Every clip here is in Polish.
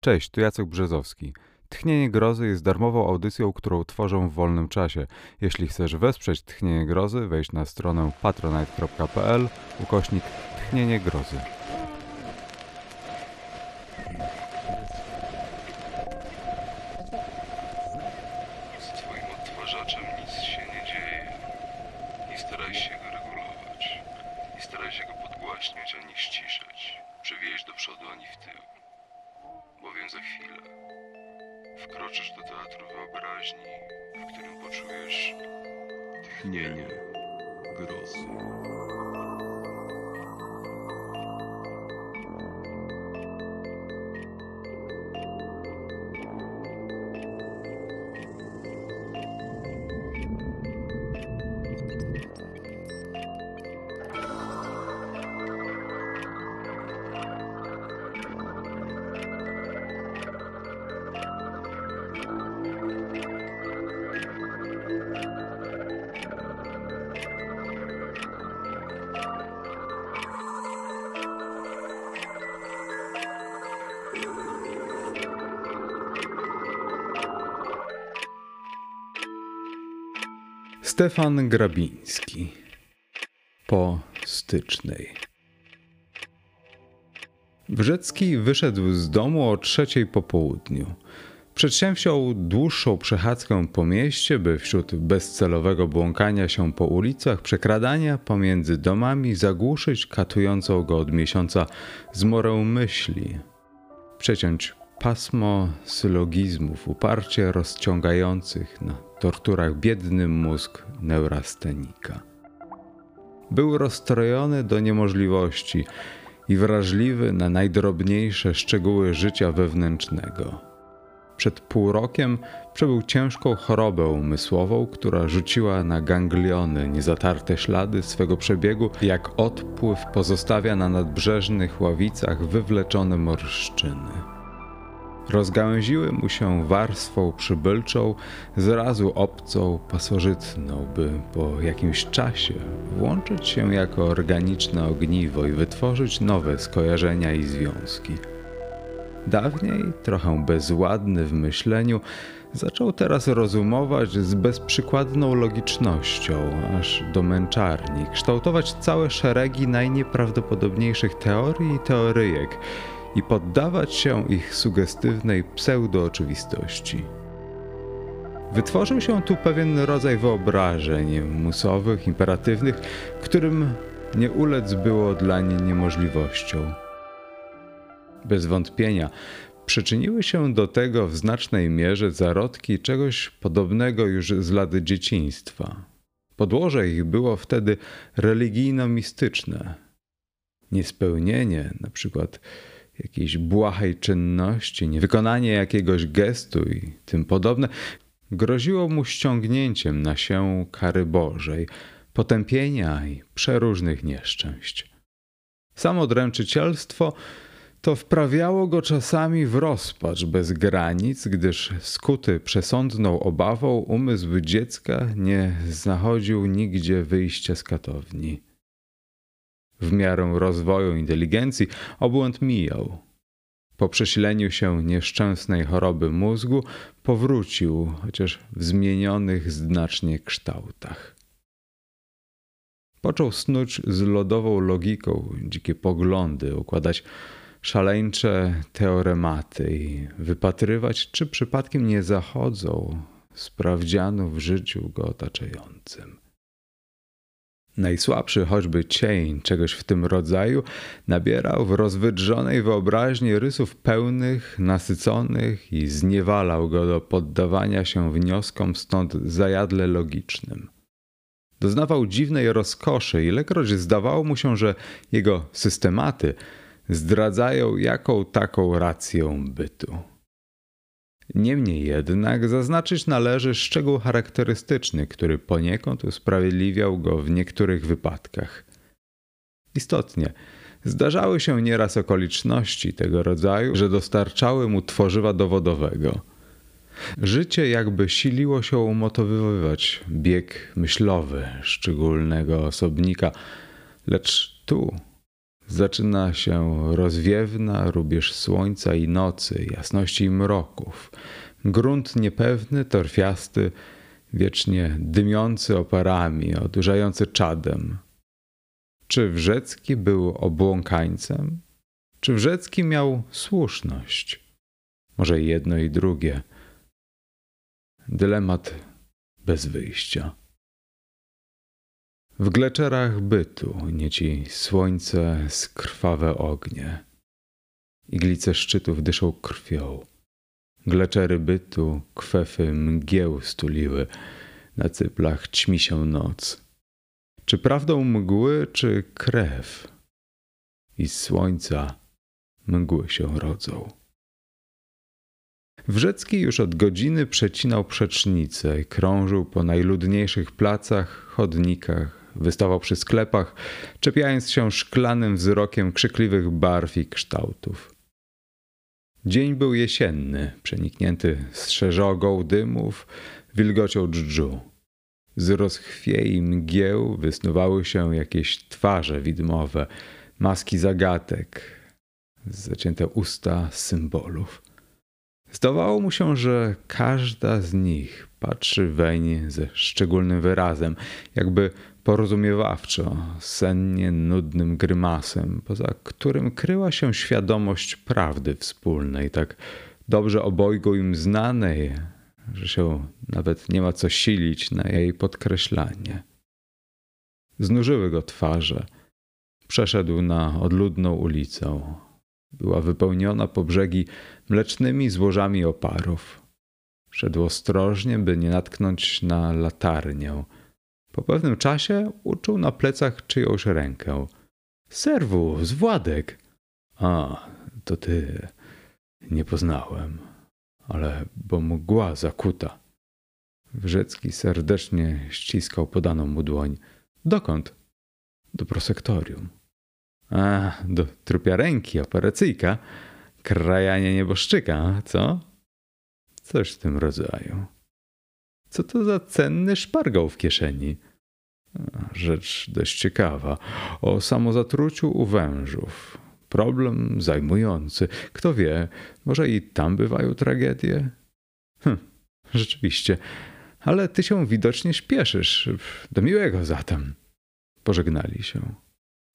Cześć, tu Jacek Brzezowski. Tchnienie Grozy jest darmową audycją, którą tworzę w wolnym czasie. Jeśli chcesz wesprzeć Tchnienie Grozy, wejdź na stronę patronite.pl ukośnik Tchnienie Grozy. Stefan Grabiński po stycznej. Wrzecki wyszedł z domu o trzeciej po południu. Przedsięwziął dłuższą przechadzkę po mieście, by wśród bezcelowego błąkania się po ulicach, przekradania pomiędzy domami zagłuszyć katującą go od miesiąca zmorę myśli, przeciąć pasmo sylogizmów uparcie rozciągających na torturach biedny mózg neurastenika. Był rozstrojony do niemożliwości i wrażliwy na najdrobniejsze szczegóły życia wewnętrznego. Przed pół rokiem przebył ciężką chorobę umysłową, która rzuciła na gangliony niezatarte ślady swego przebiegu, jak odpływ pozostawia na nadbrzeżnych ławicach wywleczone morszczyny. Rozgałęziły mu się warstwą przybylczą, zrazu obcą, pasożytną, by po jakimś czasie włączyć się jako organiczne ogniwo i wytworzyć nowe skojarzenia i związki. Dawniej, trochę bezładny w myśleniu, zaczął teraz rozumować z bezprzykładną logicznością, aż do męczarni, kształtować całe szeregi najnieprawdopodobniejszych teorii i teoryjek i poddawać się ich sugestywnej pseudooczywistości. Wytworzył się tu pewien rodzaj wyobrażeń musowych, imperatywnych, którym nie ulec było dlań niemożliwością. Bez wątpienia przyczyniły się do tego w znacznej mierze zarodki czegoś podobnego już z lat dzieciństwa. Podłoże ich było wtedy religijno-mistyczne. Niespełnienie, na przykład jakiejś błahej czynności, niewykonanie jakiegoś gestu i tym podobne, groziło mu ściągnięciem na się kary Bożej, potępienia i przeróżnych nieszczęść. Samo dręczycielstwo to wprawiało go czasami w rozpacz bez granic, gdyż skuty przesądną obawą umysł dziecka nie znachodził nigdzie wyjścia z katowni. W miarę rozwoju inteligencji obłęd mijał. Po przesileniu się nieszczęsnej choroby mózgu powrócił, chociaż w zmienionych znacznie kształtach. Począł snuć z lodową logiką dzikie poglądy, układać szaleńcze teorematy i wypatrywać, czy przypadkiem nie zachodzą sprawdzianu w życiu go otaczającym. Najsłabszy choćby cień czegoś w tym rodzaju nabierał w rozwydrzonej wyobraźni rysów pełnych, nasyconych i zniewalał go do poddawania się wnioskom stąd zajadle logicznym. Doznawał dziwnej rozkoszy, ilekroć zdawało mu się, że jego systematy zdradzają jaką taką rację bytu. Niemniej jednak zaznaczyć należy szczegół charakterystyczny, który poniekąd usprawiedliwiał go w niektórych wypadkach. Istotnie, zdarzały się nieraz okoliczności tego rodzaju, że dostarczały mu tworzywa dowodowego. Życie jakby siliło się umotowywać bieg myślowy szczególnego osobnika, lecz tu Zaczyna się rozwiewna rubież słońca i nocy, jasności i mroków. Grunt niepewny, torfiasty, wiecznie dymiący oparami, odurzający czadem. Czy Wrzecki był obłąkańcem? Czy Wrzecki miał słuszność? Może jedno i drugie. Dylemat bez wyjścia. W gleczerach bytu nieci słońce skrwawe ognie. Iglice szczytów dyszą krwią. Gleczery bytu kwefy mgieł stuliły. Na cyplach ćmi się noc. Czy prawdą mgły, czy krew? I z słońca mgły się rodzą. Wrzecki już od godziny przecinał przecznicę, krążył po najludniejszych placach, chodnikach, wystawał przy sklepach, czepiając się szklanym wzrokiem krzykliwych barw i kształtów. Dzień był jesienny, przeniknięty strzeżogą dymów, wilgocią dżdżu. Z rozchwiei mgieł wysnuwały się jakieś twarze widmowe, maski zagadek, zacięte usta symbolów. Zdawało mu się, że każda z nich patrzy weń ze szczególnym wyrazem, jakby porozumiewawczo, sennie nudnym grymasem, poza którym kryła się świadomość prawdy wspólnej, tak dobrze obojgu im znanej, że się nawet nie ma co silić na jej podkreślanie. Znużyły go twarze. Przeszedł na odludną ulicę. Była wypełniona po brzegi mlecznymi złożami oparów. Szedł ostrożnie, by nie natknąć na latarnię. Po pewnym czasie uczuł na plecach czyjąś rękę. Serwus, Władek! A, to ty. Nie poznałem, ale bo mgła zakuta. Wrzecki serdecznie ściskał podaną mu dłoń. Dokąd? Do prosektorium. A, do trupiarenki, operacyjka, krajanie nieboszczyka, co? Coś w tym rodzaju. Co to za cenny szpargał w kieszeni? Rzecz dość ciekawa. O samozatruciu u wężów. Problem zajmujący. Kto wie, może i tam bywają tragedie? Hm, rzeczywiście. Ale ty się widocznie śpieszysz. Do miłego zatem. Pożegnali się.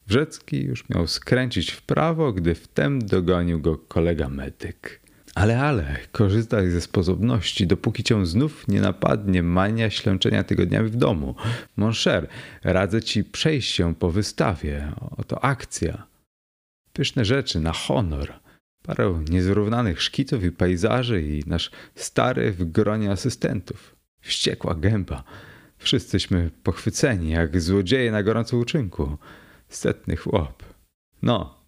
Wrzecki już miał skręcić w prawo, gdy wtem dogonił go kolega medyk. Ale, ale, korzystaj ze sposobności, dopóki cię znów nie napadnie mania ślęczenia tygodniami w domu. Moncher, radzę ci przejść się po wystawie. Oto akcja. Pyszne rzeczy na honor. Parę niezrównanych szkiców i pejzaży i nasz stary w gronie asystentów. Wściekła gęba. Wszyscyśmy pochwyceni jak złodzieje na gorącym uczynku. Setny chłop. No,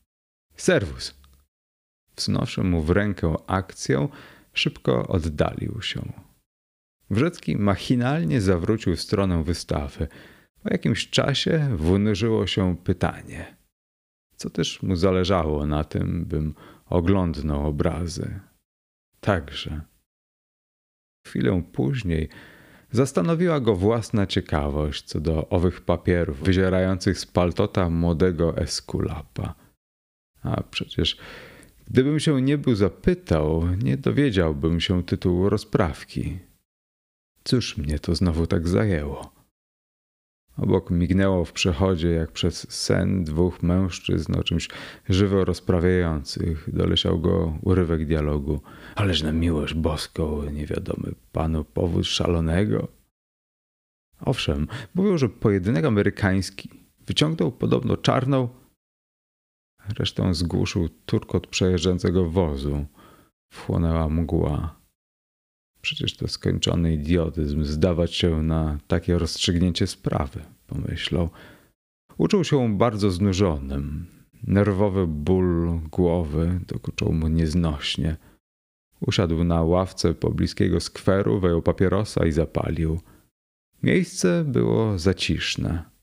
serwus. Wznoszę mu w rękę akcję, szybko oddalił się. Wrzecki machinalnie zawrócił w stronę wystawy. Po jakimś czasie wynurzyło się pytanie. Co też mu zależało na tym, bym oglądnął obrazy. Także. Chwilę później Zastanowiła go własna ciekawość co do owych papierów wyzierających z paltota młodego eskulapa. A przecież gdybym się nie był zapytał, nie dowiedziałbym się tytułu rozprawki. Cóż mnie to znowu tak zajęło? Obok mignęło w przechodzie, jak przez sen, dwóch mężczyzn o czymś żywo rozprawiających. Doleciał go urywek dialogu. Ależ na miłość boską, niewiadomy panu powód szalonego. Owszem, mówią, że pojedynek amerykański wyciągnął podobno czarną. Resztę zgłuszył turkot przejeżdżającego wozu. Wchłonęła mgła. Przecież to skończony idiotyzm zdawać się na takie rozstrzygnięcie sprawy, pomyślał. Uczuł się bardzo znużonym. Nerwowy ból głowy dokuczał mu nieznośnie. Usiadł na ławce pobliskiego skweru, wyjął papierosa i zapalił. Miejsce było zaciszne.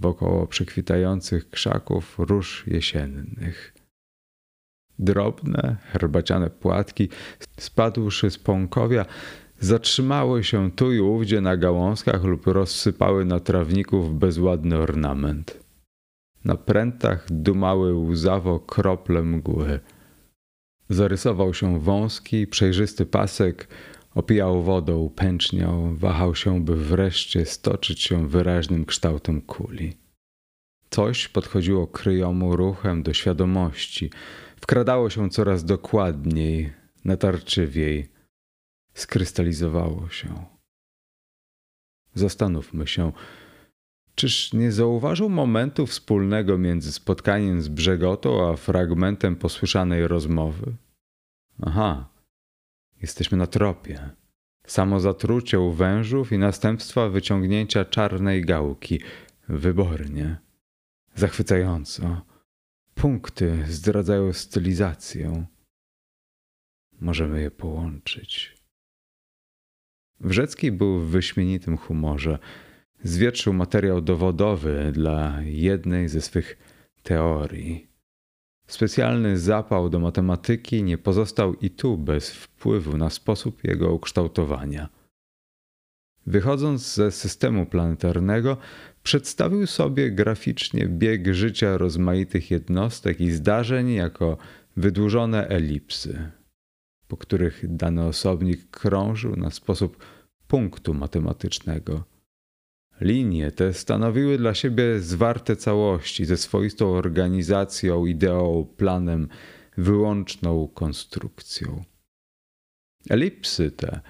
Wokoło przekwitających krzaków róż jesiennych. Drobne, herbaciane płatki, spadłszy z pąkowia, zatrzymały się tu i ówdzie na gałązkach lub rozsypały na trawników bezładny ornament. Na prętach dumały łzawo krople mgły. Zarysował się wąski, przejrzysty pasek, opijał wodą, pęczniał, wahał się, by wreszcie stoczyć się wyraźnym kształtem kuli. Coś podchodziło kryjomu ruchem do świadomości, wkradało się coraz dokładniej, natarczywiej, skrystalizowało się. Zastanówmy się, czyż nie zauważył momentu wspólnego między spotkaniem z brzegotą a fragmentem posłyszanej rozmowy? Aha, jesteśmy na tropie. Samozatrucie u wężów i następstwa wyciągnięcia czarnej gałki. Wybornie. Zachwycająco. Punkty zdradzają stylizację. Możemy je połączyć. Wrzecki był w wyśmienitym humorze. Zwietrzył materiał dowodowy dla jednej ze swych teorii. Specjalny zapał do matematyki nie pozostał i tu bez wpływu na sposób jego ukształtowania. Wychodząc ze systemu planetarnego, przedstawił sobie graficznie bieg życia rozmaitych jednostek i zdarzeń jako wydłużone elipsy, po których dany osobnik krążył na sposób punktu matematycznego. Linie te stanowiły dla siebie zwarte całości ze swoistą organizacją, ideą, planem, wyłączną konstrukcją. Elipsy te,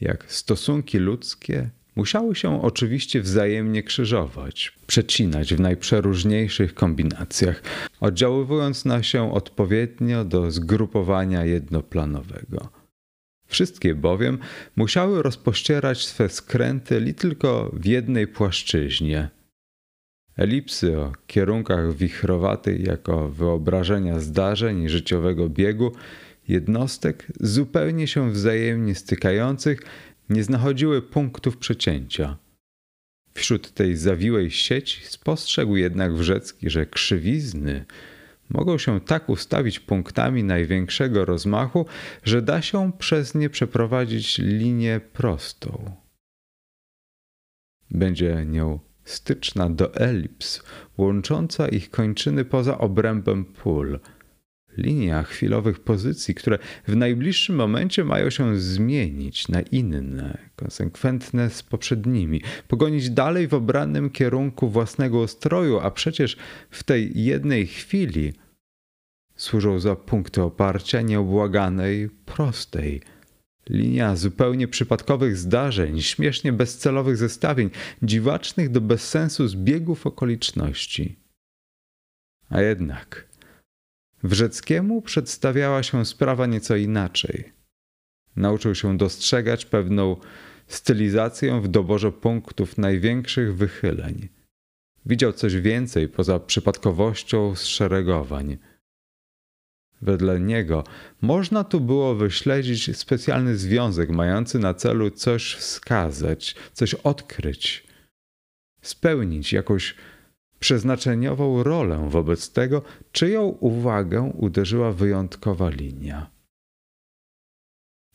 jak stosunki ludzkie, musiały się oczywiście wzajemnie krzyżować, przecinać w najprzeróżniejszych kombinacjach, oddziaływując na się odpowiednio do zgrupowania jednoplanowego. Wszystkie bowiem musiały rozpościerać swe skręty li tylko w jednej płaszczyźnie. Elipsy o kierunkach wichrowatych jako wyobrażenia zdarzeń życiowego biegu jednostek zupełnie się wzajemnie stykających nie znachodziły punktów przecięcia. Wśród tej zawiłej sieci spostrzegł jednak Wrzecki, że krzywizny mogą się tak ustawić punktami największego rozmachu, że da się przez nie przeprowadzić linię prostą. Będzie nią styczna do elips, łącząca ich kończyny poza obrębem pól – linia chwilowych pozycji, które w najbliższym momencie mają się zmienić na inne, konsekwentne z poprzednimi, pogonić dalej w obranym kierunku własnego ustroju, a przecież w tej jednej chwili służą za punkty oparcia nieobłaganej, prostej. Linia zupełnie przypadkowych zdarzeń, śmiesznie bezcelowych zestawień, dziwacznych do bezsensu zbiegów okoliczności. A jednak Wrzeckiemu przedstawiała się sprawa nieco inaczej. Nauczył się dostrzegać pewną stylizację w doborze punktów największych wychyleń. Widział coś więcej poza przypadkowością zszeregowań. Wedle niego można tu było wyśledzić specjalny związek mający na celu coś wskazać, coś odkryć, spełnić jakąś przeznaczeniową rolę wobec tego, czyją uwagę uderzyła wyjątkowa linia.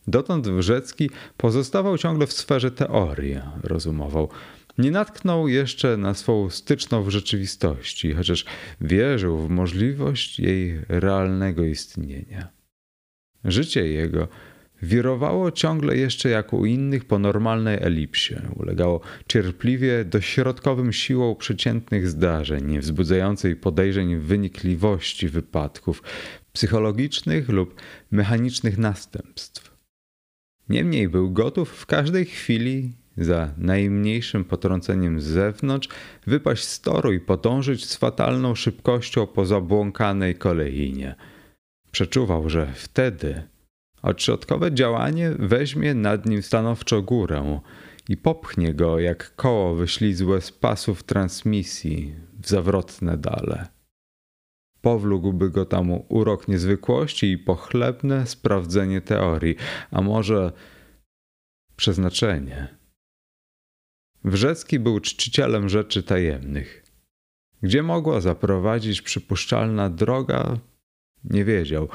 Dotąd Wrzecki pozostawał ciągle w sferze teorii, rozumował. Nie natknął jeszcze na swą styczną w rzeczywistości, chociaż wierzył w możliwość jej realnego istnienia. Życie jego wirowało ciągle jeszcze jak u innych po normalnej elipsie. Ulegało cierpliwie dośrodkowym siłą przeciętnych zdarzeń, wzbudzającej podejrzeń wynikliwości wypadków, psychologicznych lub mechanicznych następstw. Niemniej był gotów w każdej chwili za najmniejszym potrąceniem z zewnątrz wypaść z toru i podążyć z fatalną szybkością po zabłąkanej kolejinie. Przeczuwał, że wtedy Odśrodkowe działanie weźmie nad nim stanowczo górę i popchnie go jak koło wyślizłe z pasów transmisji w zawrotne dale. Powlógłby go tam urok niezwykłości i pochlebne sprawdzenie teorii, a może przeznaczenie. Wrzecki był czcicielem rzeczy tajemnych. Gdzie mogła zaprowadzić przypuszczalna droga, nie wiedział.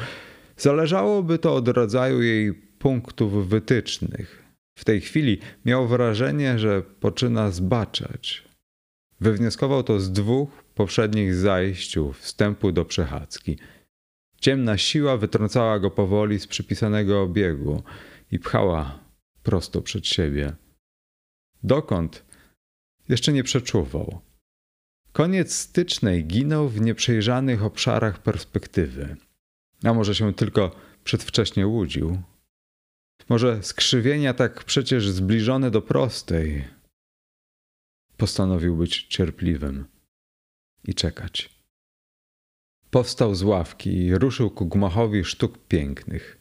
Zależałoby to od rodzaju jej punktów wytycznych. W tej chwili miał wrażenie, że poczyna zbaczać. Wywnioskował to z dwóch poprzednich zajściu wstępu do przechadzki. Ciemna siła wytrącała go powoli z przypisanego obiegu i pchała prosto przed siebie. Dokąd? Jeszcze nie przeczuwał. Koniec stycznej ginął w nieprzejrzanych obszarach perspektywy. A może się tylko przedwcześnie łudził? Może skrzywienia tak przecież zbliżone do prostej? Postanowił być cierpliwym i czekać. Powstał z ławki i ruszył ku gmachowi sztuk pięknych.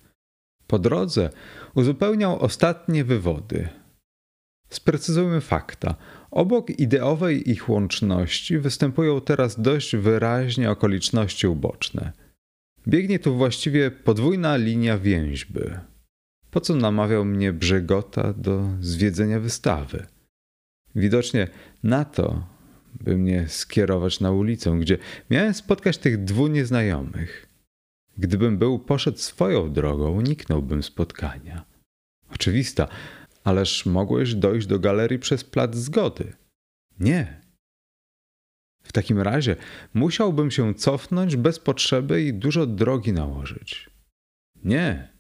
Po drodze uzupełniał ostatnie wywody. Sprecyzujmy fakta. Obok ideowej ich łączności występują teraz dość wyraźnie okoliczności uboczne. Biegnie tu właściwie podwójna linia więźby. Po co namawiał mnie Brzegota do zwiedzenia wystawy? Widocznie na to, by mnie skierować na ulicę, gdzie miałem spotkać tych dwóch nieznajomych. Gdybym był poszedł swoją drogą, uniknąłbym spotkania. Oczywista, ależ mogłeś dojść do galerii przez plac zgody. Nie. Takim razie musiałbym się cofnąć bez potrzeby i dużo drogi nałożyć. Nie.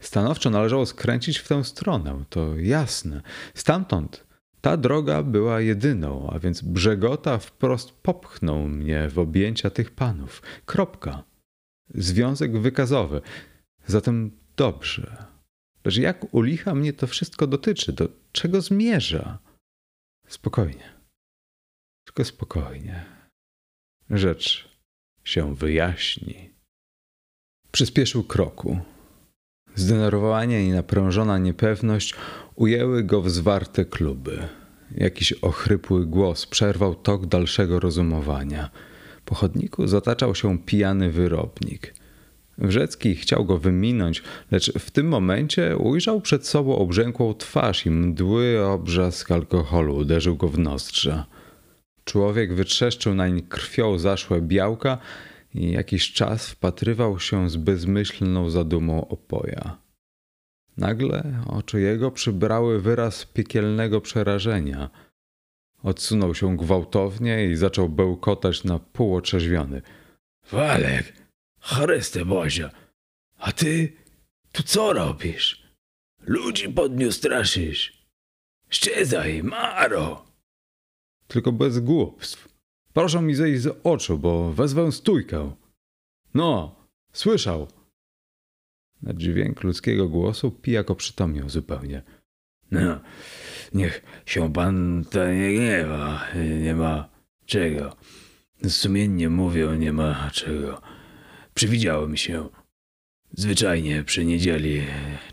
Stanowczo należało skręcić w tę stronę, to jasne. Stamtąd ta droga była jedyną, a więc brzegota wprost popchnął mnie w objęcia tych panów. Kropka. Związek wykazowy. Zatem dobrze. Lecz jak u licha mnie to wszystko dotyczy? Do czego zmierza? Spokojnie. Tylko spokojnie. Rzecz się wyjaśni. Przyspieszył kroku. Zdenerwowanie i naprężona niepewność ujęły go w zwarte kluby. Jakiś ochrypły głos przerwał tok dalszego rozumowania. Po chodniku zataczał się pijany wyrobnik. Wrzecki chciał go wyminąć, lecz w tym momencie ujrzał przed sobą obrzękłą twarz i mdły obrzask alkoholu uderzył go w nozdrza. Człowiek wytrzeszczył nań krwią zaszłe białka i jakiś czas wpatrywał się z bezmyślną zadumą opoja. Nagle oczy jego przybrały wyraz piekielnego przerażenia. Odsunął się gwałtownie i zaczął bełkotać na pół otrzeźwiony. Walek, Chryste Boże, a ty tu co robisz? Ludzi pod straszysz. Szczezaj, Maro! Tylko bez głupstw. Proszę mi zejść z oczu, bo wezwę stójkę. No, słyszał. Na dźwięk ludzkiego głosu pijak oprzytomniał zupełnie. No, niech się pan to nie gniewa. Nie ma czego. Sumiennie mówią, nie ma czego. Przywidziało mi się. Zwyczajnie przy niedzieli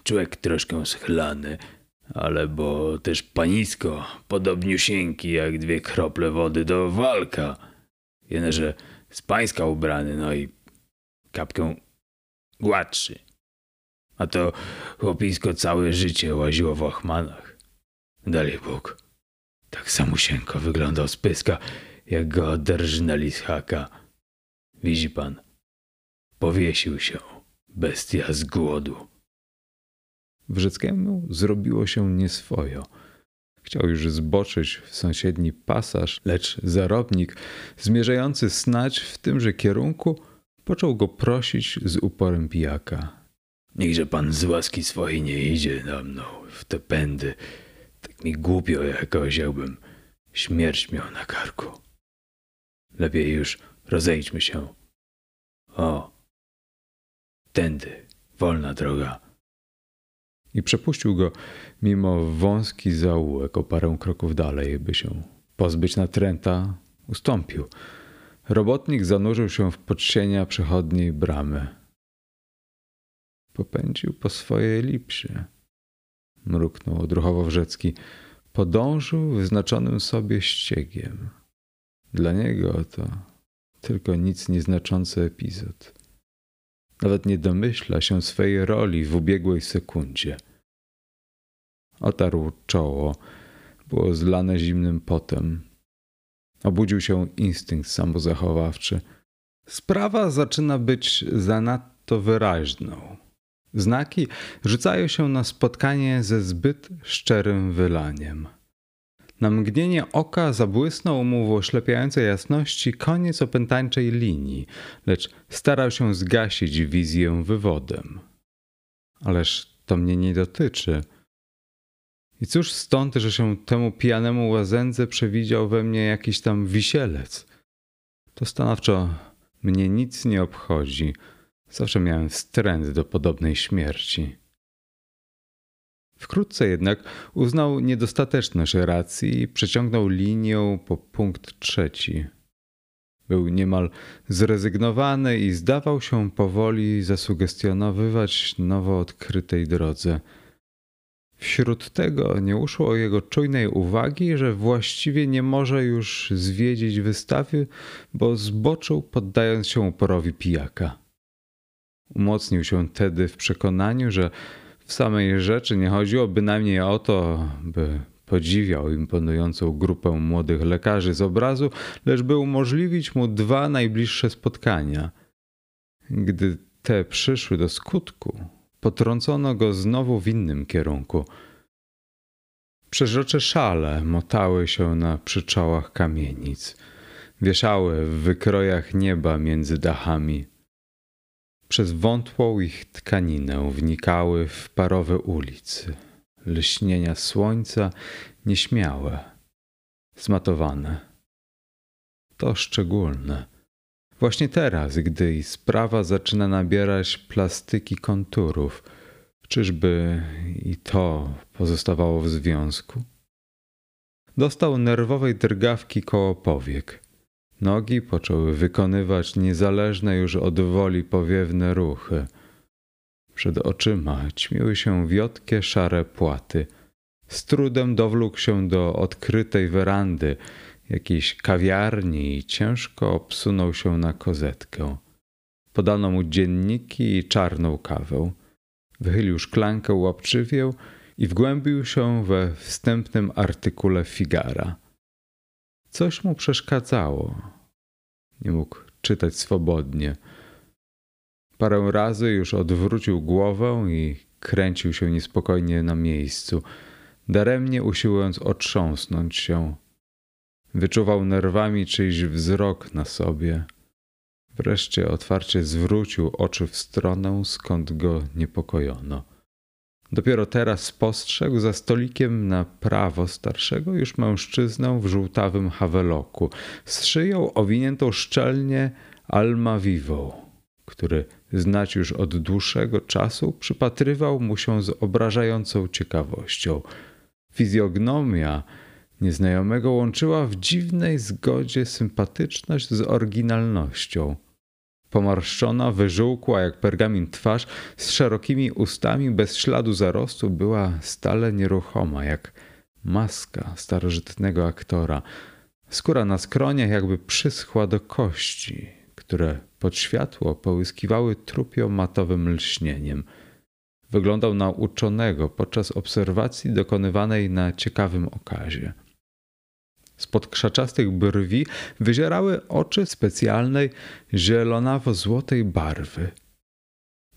człowiek troszkę schlany, ale bo też panisko, podobniusieńki jak dwie krople wody do walka. Jednakże z pańska ubrany, no i kapkę gładszy. A to chłopisko całe życie łaziło w ochmanach. Dalej Bóg. Tak samusieńko wyglądał z pyska, jak go oderżnęli z haka. Widzi pan, powiesił się, bestia z głodu. Wrzeckiemu zrobiło się nieswojo. Chciał już zboczyć w sąsiedni pasaż, lecz zarobnik, zmierzający snać w tymże kierunku, począł go prosić z uporem pijaka. Niechże pan z łaski swojej nie idzie na mną w te pędy. Tak mi głupio jakoś, jakbym śmierć miał na karku. Lepiej już rozejdźmy się. O, tędy, wolna droga. I przepuścił go mimo wąski zaułek o parę kroków dalej, by się pozbyć natręta, ustąpił. Robotnik zanurzył się w podsienia przechodniej bramy. Popędził po swojej lipsie. Mruknął odruchowo Wrzecki. Podążył wyznaczonym sobie ściegiem. Dla niego to tylko nic nieznaczący epizod. Nawet nie domyśla się swej roli w ubiegłej sekundzie. Otarł czoło, było zlane zimnym potem. Obudził się instynkt samozachowawczy. Sprawa zaczyna być zanadto wyraźną. Znaki rzucają się na spotkanie ze zbyt szczerym wylaniem. Na mgnienie oka zabłysnął mu w oślepiającej jasności koniec opętańczej linii, lecz starał się zgasić wizję wywodem. Ależ to mnie nie dotyczy. I cóż stąd, że się temu pijanemu łazędze przewidział we mnie jakiś tam wisielec? To stanowczo mnie nic nie obchodzi. Zawsze miałem wstręt do podobnej śmierci. Wkrótce jednak uznał niedostateczność racji i przeciągnął linię po punkt trzeci. Był niemal zrezygnowany i zdawał się powoli zasugestionowywać nowo odkrytej drodze. Wśród tego nie uszło jego czujnej uwagi, że właściwie nie może już zwiedzić wystawy, bo zboczył poddając się uporowi pijaka. Umocnił się tedy w przekonaniu, że w samej rzeczy nie chodziło bynajmniej o to, by podziwiał imponującą grupę młodych lekarzy z obrazu, lecz by umożliwić mu dwa najbliższe spotkania. Gdy te przyszły do skutku, potrącono go znowu w innym kierunku. Przeżocze szale motały się na przyczołach kamienic, wieszały w wykrojach nieba między dachami. Przez wątłą ich tkaninę wnikały w parowe ulicy, lśnienia słońca nieśmiałe, zmatowane. To szczególne. Właśnie teraz, gdy sprawa zaczyna nabierać plastyki konturów, czyżby i to pozostawało w związku? Dostał nerwowej drgawki koło powiek. Nogi poczęły wykonywać niezależne już od woli powiewne ruchy. Przed oczyma ćmiły się wiotkie szare płaty. Z trudem dowlókł się do odkrytej werandy jakiejś kawiarni i ciężko obsunął się na kozetkę. Podano mu dzienniki i czarną kawę. Wychylił szklankę łapczywię i wgłębił się we wstępnym artykule Figara. Coś mu przeszkadzało. Nie mógł czytać swobodnie. Parę razy już odwrócił głowę i kręcił się niespokojnie na miejscu, daremnie usiłując otrząsnąć się. Wyczuwał nerwami czyjś wzrok na sobie. Wreszcie otwarcie zwrócił oczy w stronę, skąd go niepokojono. Dopiero teraz spostrzegł za stolikiem na prawo starszego już mężczyznę w żółtawym haweloku, z szyją owiniętą szczelnie almawiwą, który znać już od dłuższego czasu przypatrywał mu się z obrażającą ciekawością. Fizjognomia nieznajomego łączyła w dziwnej zgodzie sympatyczność z oryginalnością. Pomarszczona, wyżółkła jak pergamin twarz, z szerokimi ustami, bez śladu zarostu, była stale nieruchoma, jak maska starożytnego aktora. Skóra na skroniach jakby przyschła do kości, które pod światło połyskiwały trupio-matowym lśnieniem. Wyglądał na uczonego podczas obserwacji dokonywanej na ciekawym okazie. Spod krzaczastych brwi wyzierały oczy specjalnej zielonawo-złotej barwy.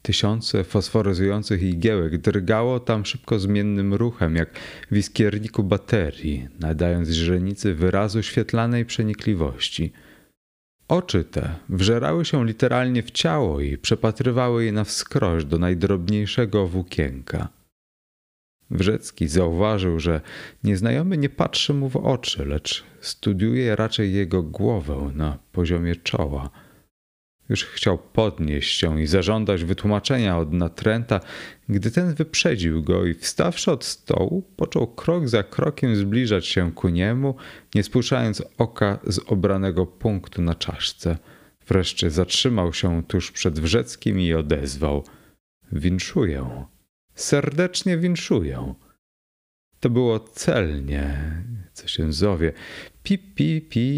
Tysiące fosforyzujących igiełek drgało tam szybko zmiennym ruchem, jak w iskierniku baterii, nadając źrenicy wyrazu świetlanej przenikliwości. Oczy te wżerały się literalnie w ciało i przepatrywały je na wskroś do najdrobniejszego włókienka. Wrzecki zauważył, że nieznajomy nie patrzy mu w oczy, lecz studiuje raczej jego głowę na poziomie czoła. Już chciał podnieść się i zażądać wytłumaczenia od natręta, gdy ten wyprzedził go i wstawszy od stołu, począł krok za krokiem zbliżać się ku niemu, nie spuszczając oka z obranego punktu na czaszce. Wreszcie zatrzymał się tuż przed Wrzeckim i odezwał: Winszuję serdecznie winszuję. To było celnie, co się zowie, pi, pi, pi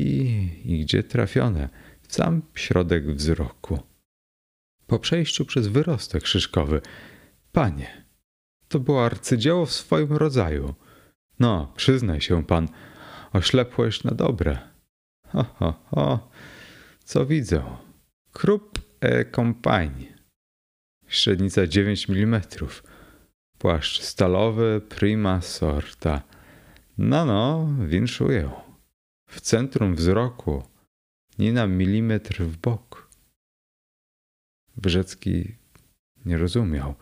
i gdzie trafione, w sam środek wzroku. Po przejściu przez wyrostek szyszkowy, panie, to było arcydzieło w swoim rodzaju. No, przyznaj się pan, oślepłeś na dobre. Ho, ho, ho, co widzę? Krup e compagne. Średnica 9 mm. Płaszcz stalowy prima sorta. No, no, winszuję. W centrum wzroku, nie na milimetr w bok. Wyrzecki nie rozumiał.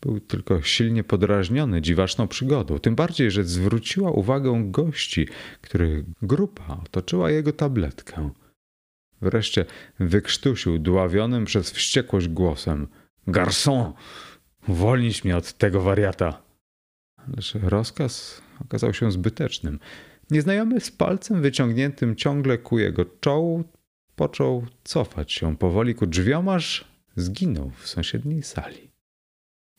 Był tylko silnie podrażniony dziwaczną przygodą, tym bardziej, że zwróciła uwagę gości, których grupa otoczyła jego tabletkę. Wreszcie wykrztusił dławionym przez wściekłość głosem: Garçon, uwolnić mnie od tego wariata. Lecz rozkaz okazał się zbytecznym. Nieznajomy z palcem wyciągniętym ciągle ku jego czołu począł cofać się powoli ku drzwiom, aż zginął w sąsiedniej sali.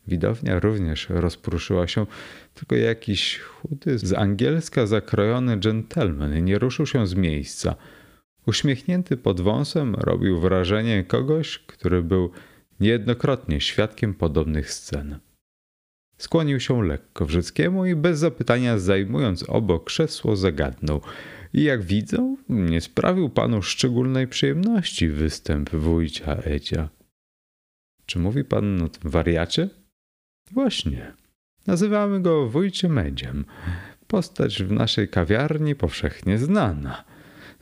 Widownia również rozpruszyła się, tylko jakiś chudy, z angielska zakrojony dżentelmen nie ruszył się z miejsca. Uśmiechnięty pod wąsem robił wrażenie kogoś, który był niejednokrotnie świadkiem podobnych scen. Skłonił się lekko Wrzyckiemu i bez zapytania zajmując obok krzesło zagadnął. I jak widzę, nie sprawił panu szczególnej przyjemności występ wójcia Edzia. Czy mówi pan o tym wariacie? Właśnie. Nazywamy go wójciem Edziem. Postać w naszej kawiarni powszechnie znana.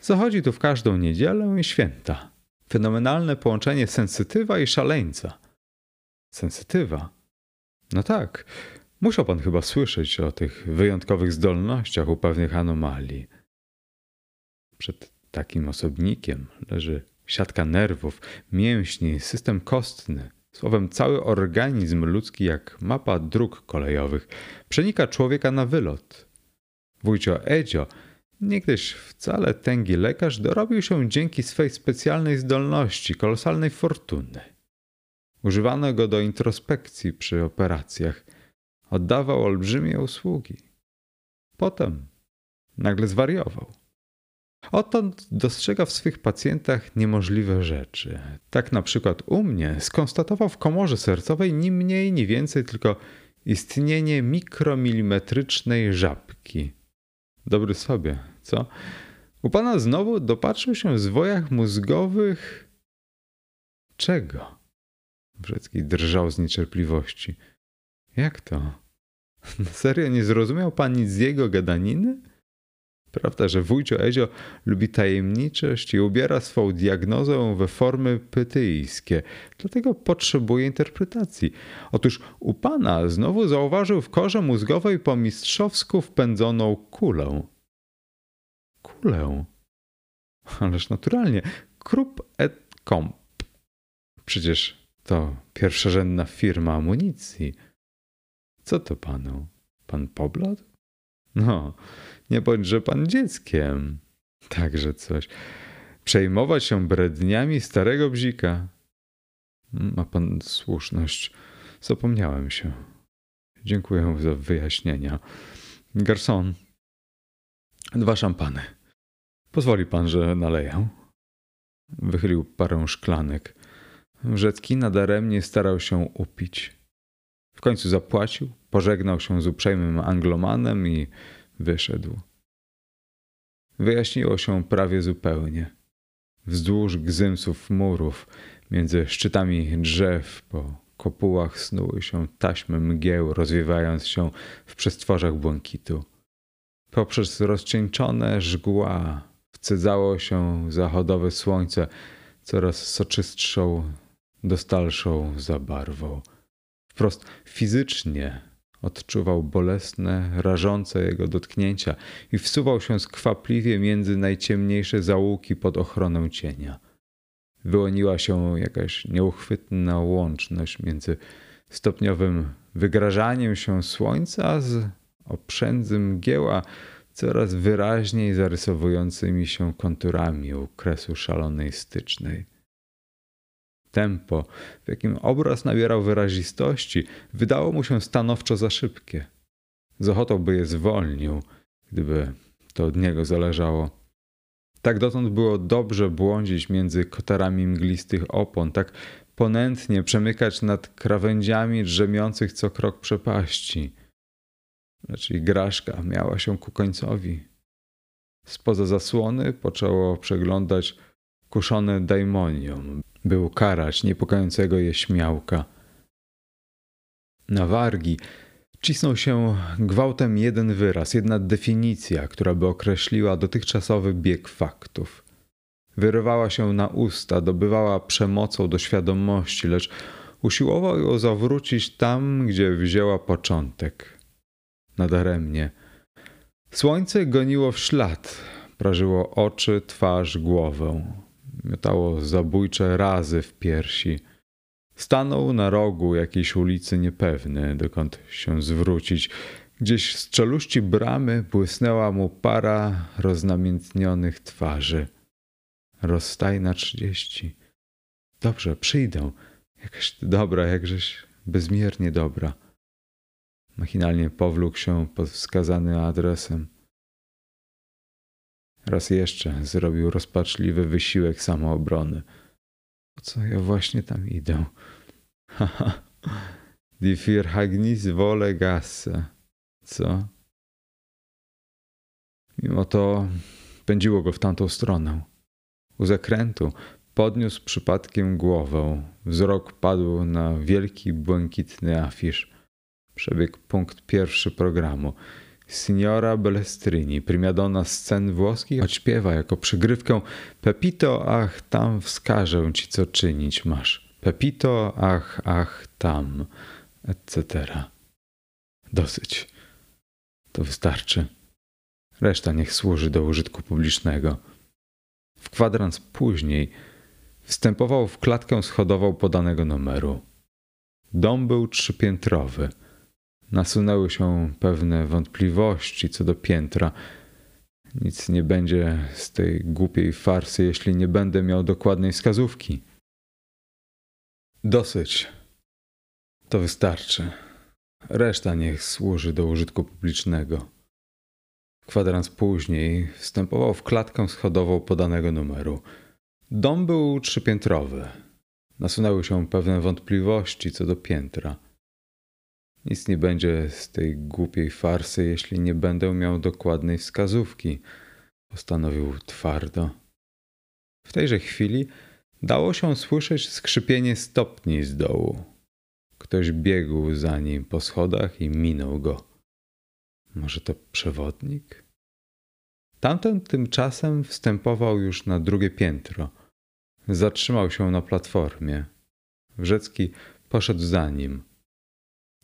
Zachodzi tu w każdą niedzielę i święta. Fenomenalne połączenie sensytywa i szaleńca. Sensytywa? No tak. Musiał pan chyba słyszeć o tych wyjątkowych zdolnościach u pewnych anomalii. Przed takim osobnikiem leży siatka nerwów, mięśni, system kostny. Słowem, cały organizm ludzki, jak mapa dróg kolejowych, przenika człowieka na wylot. Wójcio Edzio, niegdyś wcale tęgi lekarz, dorobił się dzięki swej specjalnej zdolności, kolosalnej fortuny. Używano go do introspekcji przy operacjach. Oddawał olbrzymie usługi. Potem nagle zwariował. Odtąd dostrzega w swych pacjentach niemożliwe rzeczy. Tak na przykład u mnie skonstatował w komorze sercowej ni mniej, ni więcej, tylko istnienie mikromilimetrycznej żabki. Dobry sobie, co? U pana znowu dopatrzył się w zwojach mózgowych. Czego? Wrzecki drżał z niecierpliwości. Jak to? Serio nie zrozumiał pan nic z jego gadaniny? Prawda, że wujcio Ezio lubi tajemniczość i ubiera swą diagnozę we formy pytyjskie, dlatego potrzebuje interpretacji. Otóż u pana znowu zauważył w korze mózgowej po mistrzowsku wpędzoną kulę. Kulę? Ależ naturalnie. Krupp et Comp. Przecież to pierwszorzędna firma amunicji. Co to panu? Pan Poblad? No, nie bądźże pan dzieckiem. Także coś. Przejmować się bredniami starego bzika. Ma pan słuszność. Zapomniałem się. Dziękuję za wyjaśnienia. Garson, dwa szampany. Pozwoli pan, że naleję? Wychylił parę szklanek. Wrzecki nadaremnie starał się upić. W końcu zapłacił, pożegnał się z uprzejmym anglomanem i wyszedł. Wyjaśniło się prawie zupełnie. Wzdłuż gzymsów murów, między szczytami drzew, po kopułach snuły się taśmy mgieł, rozwiewając się w przestworzach błękitu. Poprzez rozcieńczone żgła wcedzało się zachodowe słońce coraz soczystszą, dostalszą zabarwą. Wprost fizycznie odczuwał bolesne, rażące jego dotknięcia i wsuwał się skwapliwie między najciemniejsze zaułki pod ochronę cienia. Wyłoniła się jakaś nieuchwytna łączność między stopniowym wygrażaniem się słońca z oprzędzy mgieła, coraz wyraźniej zarysowującymi się konturami u kresu szalonej stycznej. Tempo, w jakim obraz nabierał wyrazistości, wydało mu się stanowczo za szybkie. Z ochotą by je zwolnił, gdyby to od niego zależało. Tak dotąd było dobrze błądzić między kotarami mglistych opon, tak ponętnie przemykać nad krawędziami drzemiących co krok przepaści. Lecz igraszka miała się ku końcowi. Spoza zasłony poczęło przeglądać kuszone daimonium, by ukarać niepokojącego je śmiałka. Na wargi Cisnął się gwałtem jeden wyraz, jedna definicja, która by określiła dotychczasowy bieg faktów. Wyrywała się na usta, dobywała przemocą do świadomości, lecz usiłował ją zawrócić tam, gdzie wzięła początek. Nadaremnie. Słońce goniło w ślad, prażyło oczy, twarz, głowę. Miotało zabójcze razy w piersi. Stanął na rogu jakiejś ulicy niepewny, dokąd się zwrócić. Gdzieś z czeluści bramy błysnęła mu para roznamiętnionych twarzy. Rozstaj na trzydzieści. Dobrze, przyjdę. Jakaś ty dobra, jakżeś bezmiernie dobra. Machinalnie powlókł się pod wskazanym adresem. Raz jeszcze zrobił rozpaczliwy wysiłek samoobrony. Po co ja właśnie tam idę? Haha. Die Firhagnis vole gasse. Co? Mimo to pędziło go w tamtą stronę. U zakrętu podniósł przypadkiem głowę. Wzrok padł na wielki, błękitny afisz. Przebiegł punkt pierwszy programu. Signora Belestrini, primadonna scen włoskich, odśpiewa jako przygrywkę Pepito, ach, tam wskażę ci, co czynić masz. Pepito, ach, ach, tam, etc. Dosyć. To wystarczy. Reszta niech służy do użytku publicznego. W kwadrans później wstępował w klatkę schodową podanego numeru. Dom był trzypiętrowy. Nasunęły się pewne wątpliwości co do piętra. Nic nie będzie z tej głupiej farsy, jeśli nie będę miał dokładnej wskazówki. Dosyć. To wystarczy. Reszta niech służy do użytku publicznego. Kwadrans później wstępował w klatkę schodową podanego numeru. Dom był trzypiętrowy. Nasunęły się pewne wątpliwości co do piętra. Nic nie będzie z tej głupiej farsy, jeśli nie będę miał dokładnej wskazówki, postanowił twardo. W tejże chwili dało się słyszeć skrzypienie stopni z dołu. Ktoś biegł za nim po schodach i minął go. Może to przewodnik? Tamten tymczasem wstępował już na drugie piętro. Zatrzymał się na platformie. Wrzecki poszedł za nim.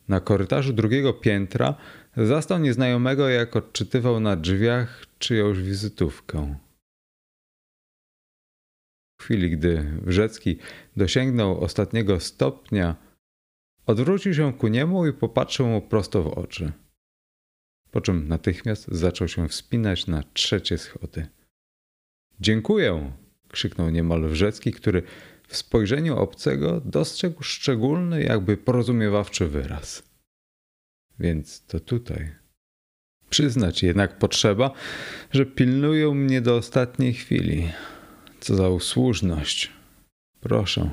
Na korytarzu drugiego piętra zastał nieznajomego, jak odczytywał na drzwiach czyjąś wizytówkę. W chwili, gdy Wrzecki dosięgnął ostatniego stopnia, odwrócił się ku niemu i popatrzył mu prosto w oczy. Po czym natychmiast zaczął się wspinać na trzecie schody. Dziękuję! krzyknął niemal Wrzecki, który w spojrzeniu obcego dostrzegł szczególny, jakby porozumiewawczy wyraz. Więc to tutaj. Przyznać jednak potrzeba, że pilnują mnie do ostatniej chwili. Co za usłużność. Proszę.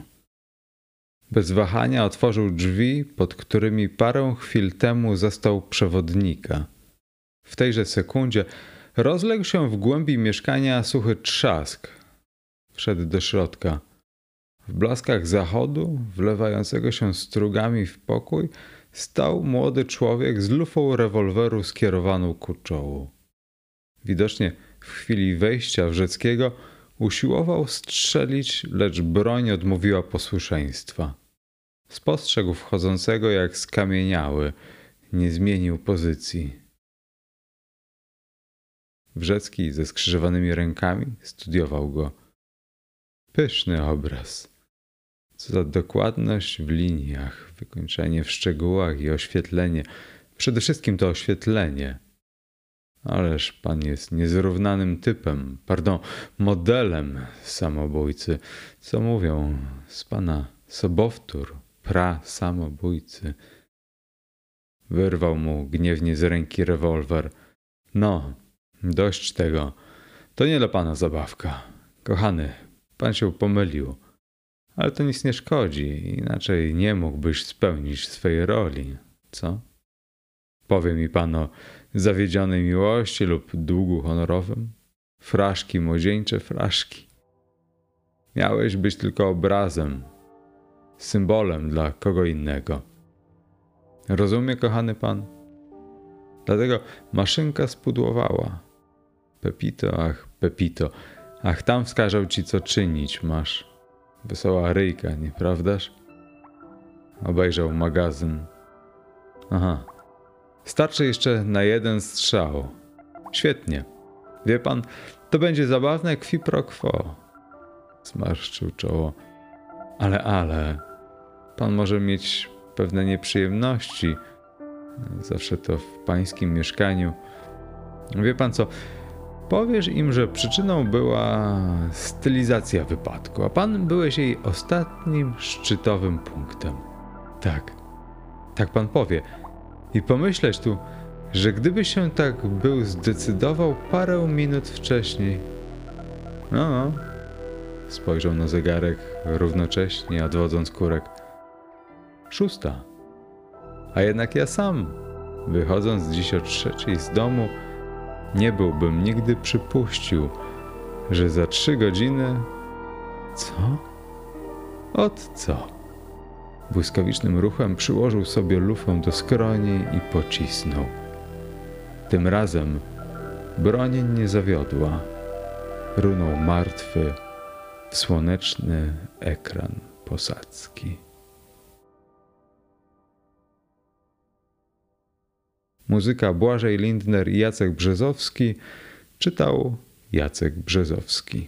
Bez wahania otworzył drzwi, pod którymi parę chwil temu zastał przewodnika. W tejże sekundzie rozległ się w głębi mieszkania suchy trzask. Wszedł do środka. W blaskach zachodu, wlewającego się strugami w pokój, stał młody człowiek z lufą rewolweru skierowaną ku czołu. Widocznie w chwili wejścia Wrzeckiego usiłował strzelić, lecz broń odmówiła posłuszeństwa. Spostrzegł wchodzącego jak skamieniały, nie zmienił pozycji. Wrzecki ze skrzyżowanymi rękami studiował go. Pyszny obraz. Co za dokładność w liniach, wykończenie w szczegółach i oświetlenie. Przede wszystkim to oświetlenie. Ależ pan jest niezrównanym typem, pardon, modelem samobójcy. Co mówią z pana sobowtór, pra samobójcy. Wyrwał mu gniewnie z ręki rewolwer. No, dość tego. To nie dla pana zabawka. Kochany, pan się pomylił. Ale to nic nie szkodzi, inaczej nie mógłbyś spełnić swojej roli, co? Powie mi pan o zawiedzionej miłości lub długu honorowym? Fraszki, młodzieńcze fraszki. Miałeś być tylko obrazem, symbolem dla kogo innego. Rozumie, kochany pan? Dlatego maszynka spudłowała. Pepito, ach, Pepito, ach, tam wskażą ci, co czynić masz. Wesoła ryjka, nieprawdaż? Obejrzał magazyn. Aha. Starczy jeszcze na jeden strzał. Świetnie. Wie pan, to będzie zabawne qui pro quo. Zmarszczył czoło. Ale, ale, pan może mieć pewne nieprzyjemności. Zawsze to w pańskim mieszkaniu. Wie pan co? Powiesz im, że przyczyną była stylizacja wypadku, a pan byłeś jej ostatnim szczytowym punktem. Tak, tak pan powie. I pomyśleć tu, że gdyby się tak był zdecydował parę minut wcześniej. No, no. Spojrzał na zegarek równocześnie, odwodząc kurek. Szósta. A jednak ja sam, wychodząc dziś o trzeciej z domu, nie byłbym nigdy przypuścił, że za trzy godziny. Co? Od co? Błyskawicznym ruchem przyłożył sobie lufę do skroni i pocisnął. Tym razem broń nie zawiodła. Runął martwy słoneczny ekran posadzki. Muzyka Błażej Lindner i Jacek Brzezowski czytał Jacek Brzezowski.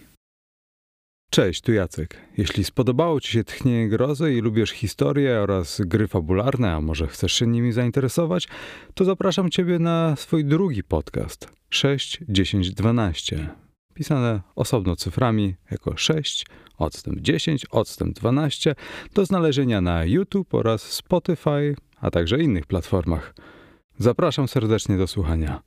Cześć, tu Jacek. Jeśli spodobało Ci się Tchnienie Grozy i lubisz historię oraz gry fabularne, a może chcesz się nimi zainteresować, to zapraszam Ciebie na swój drugi podcast 6, 10, 12. Pisane osobno cyframi jako 6, odstęp 10, odstęp 12 do znalezienia na YouTube oraz Spotify, a także innych platformach. Zapraszam serdecznie do słuchania.